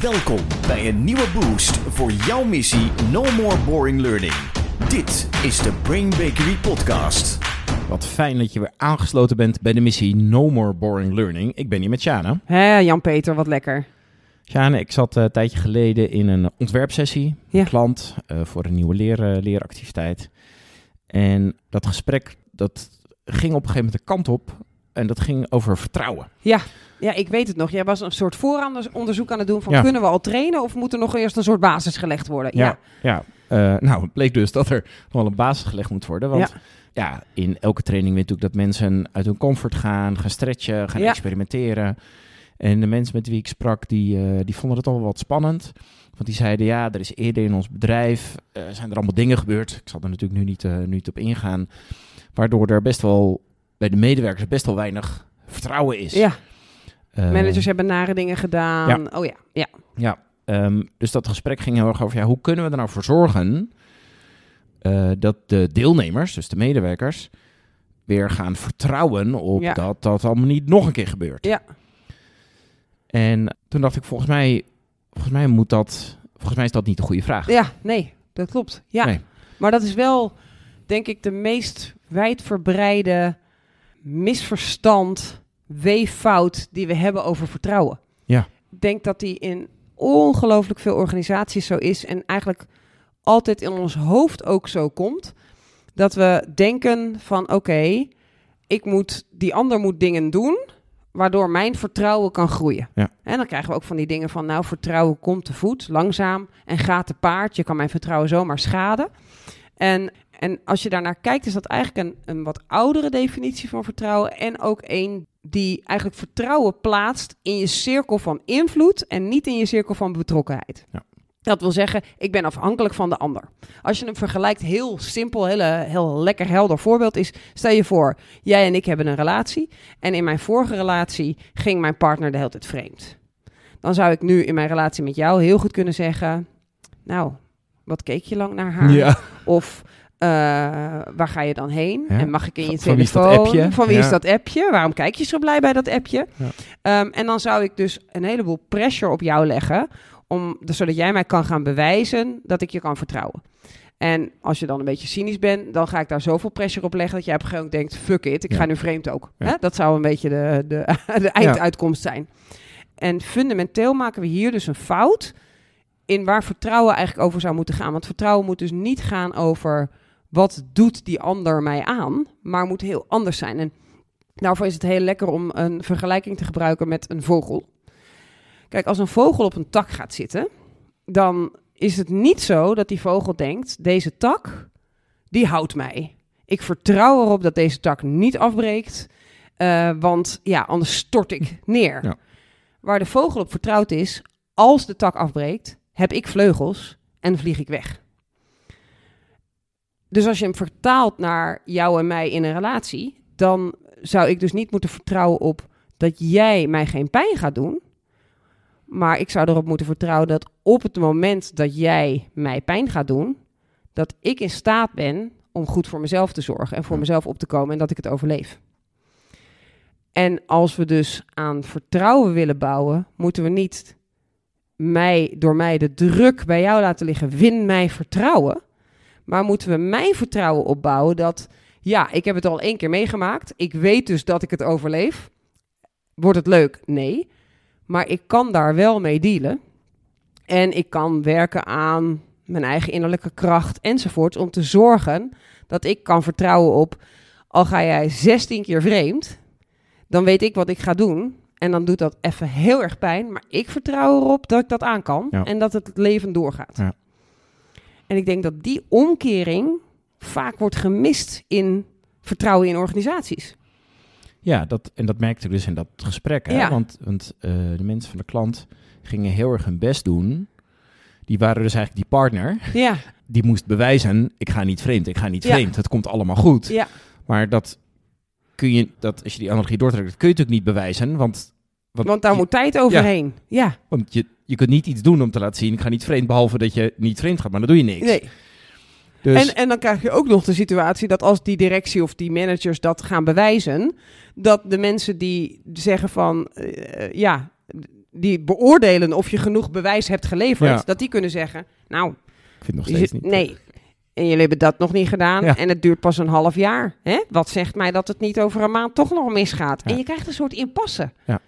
Welkom bij een nieuwe boost voor jouw missie No More Boring Learning. Dit is de Brain Bakery Podcast. Wat fijn dat je weer aangesloten bent bij de missie No More Boring Learning. Ik ben hier met Sjane. Hé, Jan-Peter, wat lekker. Sjane, ik zat eh, een tijdje geleden in een ontwerpsessie. Ja. Een klant eh, voor een nieuwe leer, eh, leeractiviteit. En dat gesprek dat ging op een gegeven moment de kant op. En dat ging over vertrouwen. Ja, ik weet het nog. Jij was een soort vooronderzoek aan het doen van Ja. kunnen we al trainen of moet er nog eerst een soort basis gelegd worden? Ja, ja. Eh, nou, het bleek dus dat er nog wel een basis gelegd moet worden. Want Ja. ja, in elke training weet natuurlijk dat mensen uit hun comfort gaan, gaan stretchen, gaan Ja. experimenteren. En de mensen met wie ik sprak, die, eh, die vonden het al wel wat spannend. Want die zeiden, ja, er is eerder in ons bedrijf, eh, zijn er allemaal dingen gebeurd. Ik zal er natuurlijk nu niet, nu niet op ingaan. Waardoor er best wel, bij de medewerkers best wel weinig vertrouwen is. ja. Eh, managers hebben nare dingen gedaan. Oh ja, ja. ja, ehm, dus dat gesprek ging heel erg over, ja, hoe kunnen we er nou voor zorgen eh, dat de deelnemers, dus de medewerkers, weer gaan vertrouwen op Ja. dat dat allemaal niet nog een keer gebeurt. Ja. En toen dacht ik, volgens mij, volgens mij moet dat, volgens mij is dat niet de goede vraag. Ja, nee, dat klopt. Ja. Nee. Maar dat is wel, denk ik, de meest wijdverbreide misverstand, weeffout die we hebben over vertrouwen. Ja. Ik denk dat die in ongelooflijk veel organisaties zo is en eigenlijk altijd in ons hoofd ook zo komt. Dat we denken van oké, ik moet, die ander moet dingen doen, waardoor mijn vertrouwen kan groeien. Ja. En dan krijgen we ook van die dingen van nou, vertrouwen komt te voet, langzaam en gaat te paard. Je kan mijn vertrouwen zomaar schaden. En, en als je daarnaar kijkt, is dat eigenlijk een, een wat oudere definitie van vertrouwen. En ook een die eigenlijk vertrouwen plaatst in je cirkel van invloed en niet in je cirkel van betrokkenheid. Ja. Dat wil zeggen, ik ben afhankelijk van de ander. Als je hem vergelijkt, heel simpel, hele, heel lekker helder voorbeeld is. Stel je voor, jij en ik hebben een relatie. En in mijn vorige relatie ging mijn partner de hele tijd vreemd. Dan zou ik nu in mijn relatie met jou heel goed kunnen zeggen... Nou, wat keek je lang naar haar? Ja. Of eh, waar ga je dan heen? Ja. En mag ik in je Van- van wie is telefoon? dat appje? Van wie Ja. is dat appje? Waarom kijk je zo blij bij dat appje? Ja. Ehm, en dan zou ik dus een heleboel pressure op jou leggen, om, dus zodat jij mij kan gaan bewijzen dat ik je kan vertrouwen. En als je dan een beetje cynisch bent, dan ga ik daar zoveel pressure op leggen dat jij op een gegeven moment denkt, fuck it, ik ga nu vreemd ook. Hè? Dat zou een beetje de, de, de einduitkomst zijn. En fundamenteel maken we hier dus een fout in waar vertrouwen eigenlijk over zou moeten gaan. Want vertrouwen moet dus niet gaan over wat doet die ander mij aan, maar moet heel anders zijn. En daarvoor is het heel lekker om een vergelijking te gebruiken met een vogel. Kijk, als een vogel op een tak gaat zitten, dan is het niet zo dat die vogel denkt: deze tak, die houdt mij. Ik vertrouw erop dat deze tak niet afbreekt, eh, want ja, anders stort ik neer. Ja. Waar de vogel op vertrouwd is, als de tak afbreekt, heb ik vleugels en vlieg ik weg. Dus als je hem vertaalt naar jou en mij in een relatie, dan zou ik dus niet moeten vertrouwen op dat jij mij geen pijn gaat doen. Maar ik zou erop moeten vertrouwen dat op het moment dat jij mij pijn gaat doen, dat ik in staat ben om goed voor mezelf te zorgen en voor mezelf op te komen en dat ik het overleef. En als we dus aan vertrouwen willen bouwen, moeten we niet mij, door mij de druk bij jou laten liggen, win mij vertrouwen. Maar moeten we mijn vertrouwen opbouwen dat, ja, ik heb het al één keer meegemaakt. Ik weet dus dat ik het overleef. Wordt het leuk? Nee. Maar ik kan daar wel mee dealen. En ik kan werken aan mijn eigen innerlijke kracht enzovoort. Om te zorgen dat ik kan vertrouwen op, al ga jij 16 keer vreemd, dan weet ik wat ik ga doen. En dan doet dat even heel erg pijn. Maar ik vertrouw erop dat ik dat aan kan. Ja. En dat het leven doorgaat. Ja. En ik denk dat die omkering vaak wordt gemist in vertrouwen in organisaties. Ja, dat, en dat merkte ik dus in dat gesprek. Hè? Ja. Want, want eh, de mensen van de klant gingen heel erg hun best doen. Die waren dus eigenlijk die partner. Ja, Die moest bewijzen, ik ga niet vreemd, ik ga niet Ja. vreemd. Het komt allemaal goed. ja, Maar dat kun je, dat, als je die analogie doortrekt, dat kun je natuurlijk niet bewijzen. Want, want, want daar je, moet tijd overheen. Ja, want je, je kunt niet iets doen om te laten zien, ik ga niet vreemd, behalve dat je niet vreemd gaat. Maar dan doe je niks. nee. Dus En, en dan krijg je ook nog de situatie dat als die directie of die managers dat gaan bewijzen, dat de mensen die zeggen van, eh, ja, die beoordelen of je genoeg bewijs hebt geleverd, Ja. dat die kunnen zeggen, nou, Ik vind het nog steeds niet. nee. En jullie hebben dat nog niet gedaan Ja. en het duurt pas een half jaar. Hè? Wat zegt mij dat het niet over een maand toch nog misgaat? Ja. En je krijgt een soort impasse. Ja.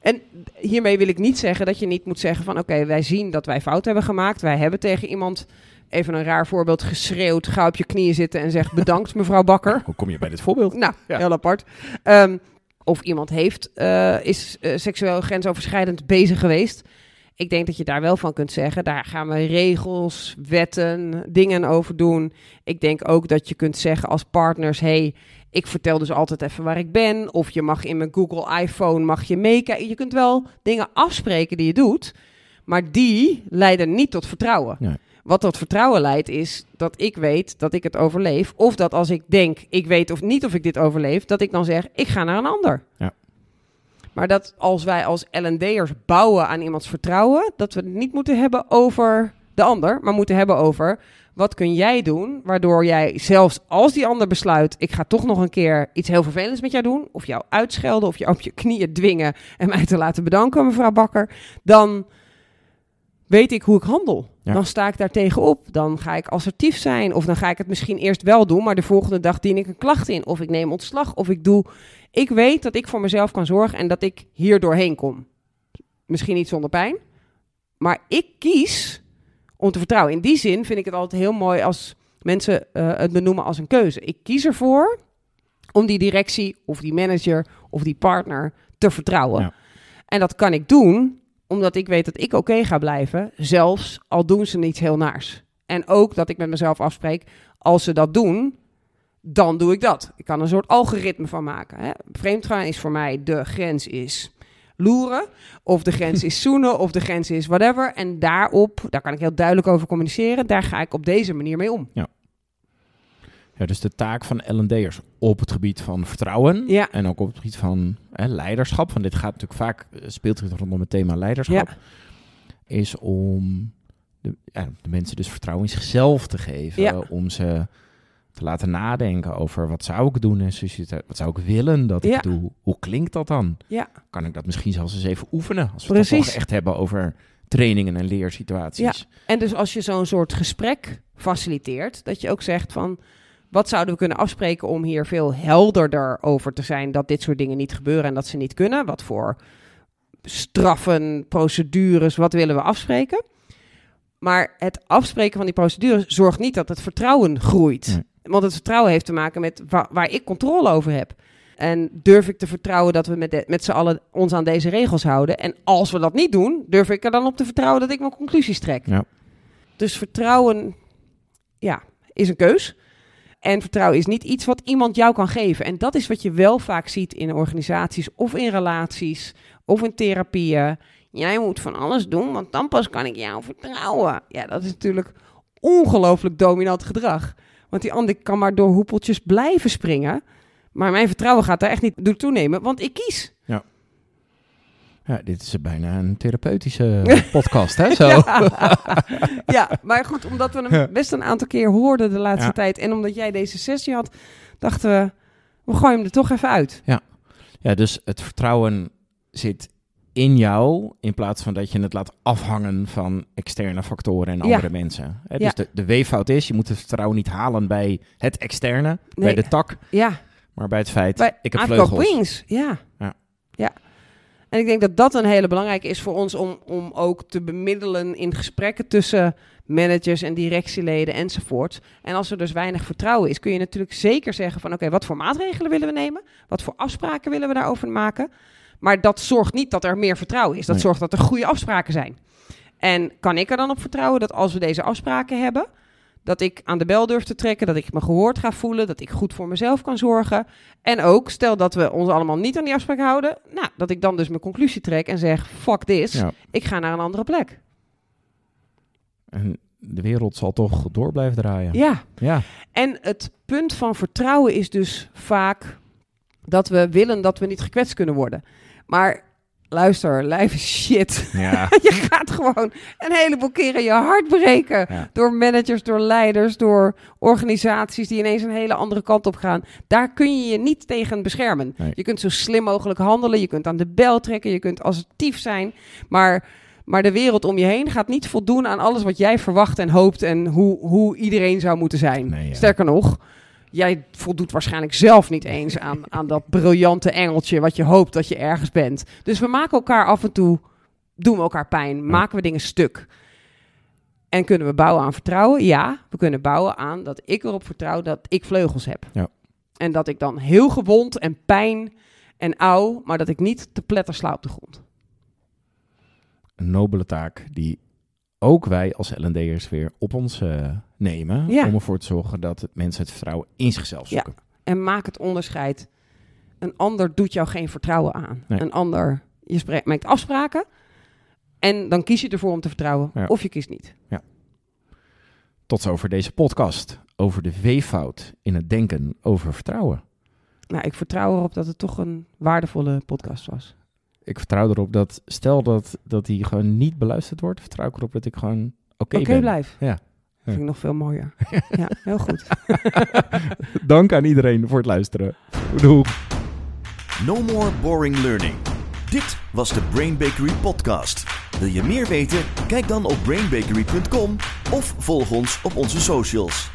En hiermee wil ik niet zeggen dat je niet moet zeggen van... oké, wij zien dat wij fout hebben gemaakt. Wij hebben tegen iemand, even een raar voorbeeld, geschreeuwd... ga op je knieën zitten en zeg bedankt mevrouw Bakker. Hoe kom je bij dit voorbeeld? Nou, Ja. heel apart. Ehm, of iemand heeft, eh, is eh, seksueel grensoverschrijdend bezig geweest. Ik denk dat je daar wel van kunt zeggen. Daar gaan we regels, wetten, dingen over doen. Ik denk ook dat je kunt zeggen als partners: hey, ik vertel dus altijd even waar ik ben. Of je mag in mijn Google iPhone mag je meekijken. Je kunt wel dingen afspreken die je doet, maar die leiden niet tot vertrouwen. Nee. Wat tot vertrouwen leidt is dat ik weet dat ik het overleef. Of dat als ik denk, ik weet of niet of ik dit overleef, dat ik dan zeg, ik ga naar een ander. Ja. Maar dat als wij als L&D'ers bouwen aan iemands vertrouwen, dat we het niet moeten hebben over de ander, maar moeten hebben over wat kun jij doen, waardoor jij zelfs als die ander besluit, ik ga toch nog een keer iets heel vervelends met jou doen, of jou uitschelden, of je op je knieën dwingen en mij te laten bedanken, mevrouw Bakker, dan weet ik hoe ik handel. Ja. Dan sta ik daar tegenop. Dan ga ik assertief zijn. Of dan ga ik het misschien eerst wel doen, maar de volgende dag dien ik een klacht in. Of ik neem ontslag. Of ik doe. Ik weet dat ik voor mezelf kan zorgen en dat ik hier doorheen kom. Misschien niet zonder pijn. Maar ik kies om te vertrouwen. In die zin vind ik het altijd heel mooi als mensen eh, het benoemen als een keuze. Ik kies ervoor om die directie of die manager of die partner te vertrouwen. Ja. En dat kan ik doen omdat ik weet dat ik oké ga blijven, zelfs al doen ze niets heel naars. En ook dat ik met mezelf afspreek, als ze dat doen, dan doe ik dat. Ik kan een soort algoritme van maken. Hè. Vreemdgaan is voor mij de grens is loeren, of de grens is zoenen, of de grens is whatever. En daarop, daar kan ik heel duidelijk over communiceren, daar ga ik op deze manier mee om. Ja, dus de taak van L&D'ers op het gebied van vertrouwen Ja. en ook op het gebied van hè, leiderschap, van dit gaat natuurlijk vaak, eh, speelt het rondom het thema leiderschap, is om de, ja, de mensen dus vertrouwen in zichzelf te geven, Ja. om ze te laten nadenken over wat zou ik doen en wat zou ik willen dat Ja. ik doe, hoe klinkt dat dan? Ja. Kan ik dat misschien zelfs eens even oefenen, als we het toch echt hebben over trainingen en leersituaties. En dus als je zo'n soort gesprek faciliteert, dat je ook zegt van wat zouden we kunnen afspreken om hier veel helderder over te zijn dat dit soort dingen niet gebeuren en dat ze niet kunnen. Wat voor straffen, procedures, wat willen we afspreken? Maar het afspreken van die procedures zorgt niet dat het vertrouwen groeit. Nee. Want het vertrouwen heeft te maken met wa- waar ik controle over heb. En durf ik te vertrouwen dat we met, de- met z'n allen ons aan deze regels houden? En als we dat niet doen, durf ik er dan op te vertrouwen dat ik mijn conclusies trek? Ja. Dus vertrouwen, ja, is een keus. En vertrouwen is niet iets wat iemand jou kan geven. En dat is wat je wel vaak ziet in organisaties of in relaties of in therapieën. Jij moet van alles doen, want dan pas kan ik jou vertrouwen. Ja, dat is natuurlijk ongelooflijk dominant gedrag. Want die ander kan maar door hoepeltjes blijven springen. Maar mijn vertrouwen gaat daar echt niet door toenemen, want ik kies. Ja, dit is bijna een therapeutische podcast, hè? Zo. Ja. ja, maar goed, omdat we Ja. hem best een aantal keer hoorden de laatste Ja. tijd. En omdat jij deze sessie had, dachten we, we gooien hem er toch even uit. Ja, dus het vertrouwen zit in jou in plaats van dat je het laat afhangen van externe factoren en Ja. andere mensen. Hè, Ja. Dus de, de weeffout is, je moet het vertrouwen niet halen bij het externe, bij Nee. de tak, Ja, maar bij het feit, bij ik heb vleugels. wings. Ja. Ja. ja. En ik denk dat dat een hele belangrijke is voor ons om, om ook te bemiddelen in gesprekken tussen managers en directieleden enzovoort. En als er dus weinig vertrouwen is, kun je natuurlijk zeker zeggen van oké, wat voor maatregelen willen we nemen? Wat voor afspraken willen we daarover maken? Maar dat zorgt niet dat er meer vertrouwen is. Dat Nee. zorgt dat er goede afspraken zijn. En kan ik er dan op vertrouwen dat als we deze afspraken hebben, dat ik aan de bel durf te trekken, dat ik me gehoord ga voelen, dat ik goed voor mezelf kan zorgen. En ook, stel dat we ons allemaal niet aan die afspraak houden, nou, dat ik dan dus mijn conclusie trek en zeg, fuck this, Ja. ik ga naar een andere plek. En de wereld zal toch door blijven draaien. Ja, Ja. en het punt van vertrouwen is dus vaak dat we willen dat we niet gekwetst kunnen worden. Maar luister, lijf is shit. Ja. je gaat gewoon een heleboel keren je hart breken. Ja. Door managers, door leiders, door organisaties die ineens een hele andere kant op gaan. Daar kun je je niet tegen beschermen. Nee. Je kunt zo slim mogelijk handelen. Je kunt aan de bel trekken. Je kunt assertief zijn. Maar, maar de wereld om je heen gaat niet voldoen aan alles wat jij verwacht en hoopt. En hoe, hoe iedereen zou moeten zijn. Nee, ja. Sterker nog. Jij voldoet waarschijnlijk zelf niet eens aan, aan dat briljante engeltje wat je hoopt dat je ergens bent. Dus we maken elkaar af en toe, doen we elkaar pijn, maken we dingen stuk. En kunnen we bouwen aan vertrouwen? Ja, we kunnen bouwen aan dat ik erop vertrouw dat ik vleugels heb. Ja. En dat ik dan heel gewond en pijn en auw, maar dat ik niet te pletter sla op de grond. Een nobele taak die ook wij als L&D'ers weer op ons eh, nemen. Ja. Om ervoor te zorgen dat mensen het vertrouwen in zichzelf Ja. zoeken. En maak het onderscheid. Een ander doet jou geen vertrouwen aan. Nee. Een ander, je maakt afspraken en dan kies je ervoor om te vertrouwen. Ja. Of je kiest niet. Tot zover deze podcast over de veefout in het denken over vertrouwen. Nou, ik vertrouw erop dat het toch een waardevolle podcast was. Ik vertrouw erop dat, stel dat, dat die gewoon niet beluisterd wordt, vertrouw ik erop dat ik gewoon oké ben. blijf. Ja. Dat vind ik nog veel mooier. ja, heel goed. Dank aan iedereen voor het luisteren. Doei. No more boring learning. Dit was de Brain Bakery podcast. Wil je meer weten? Kijk dan op brainbakery.com of volg ons op onze socials.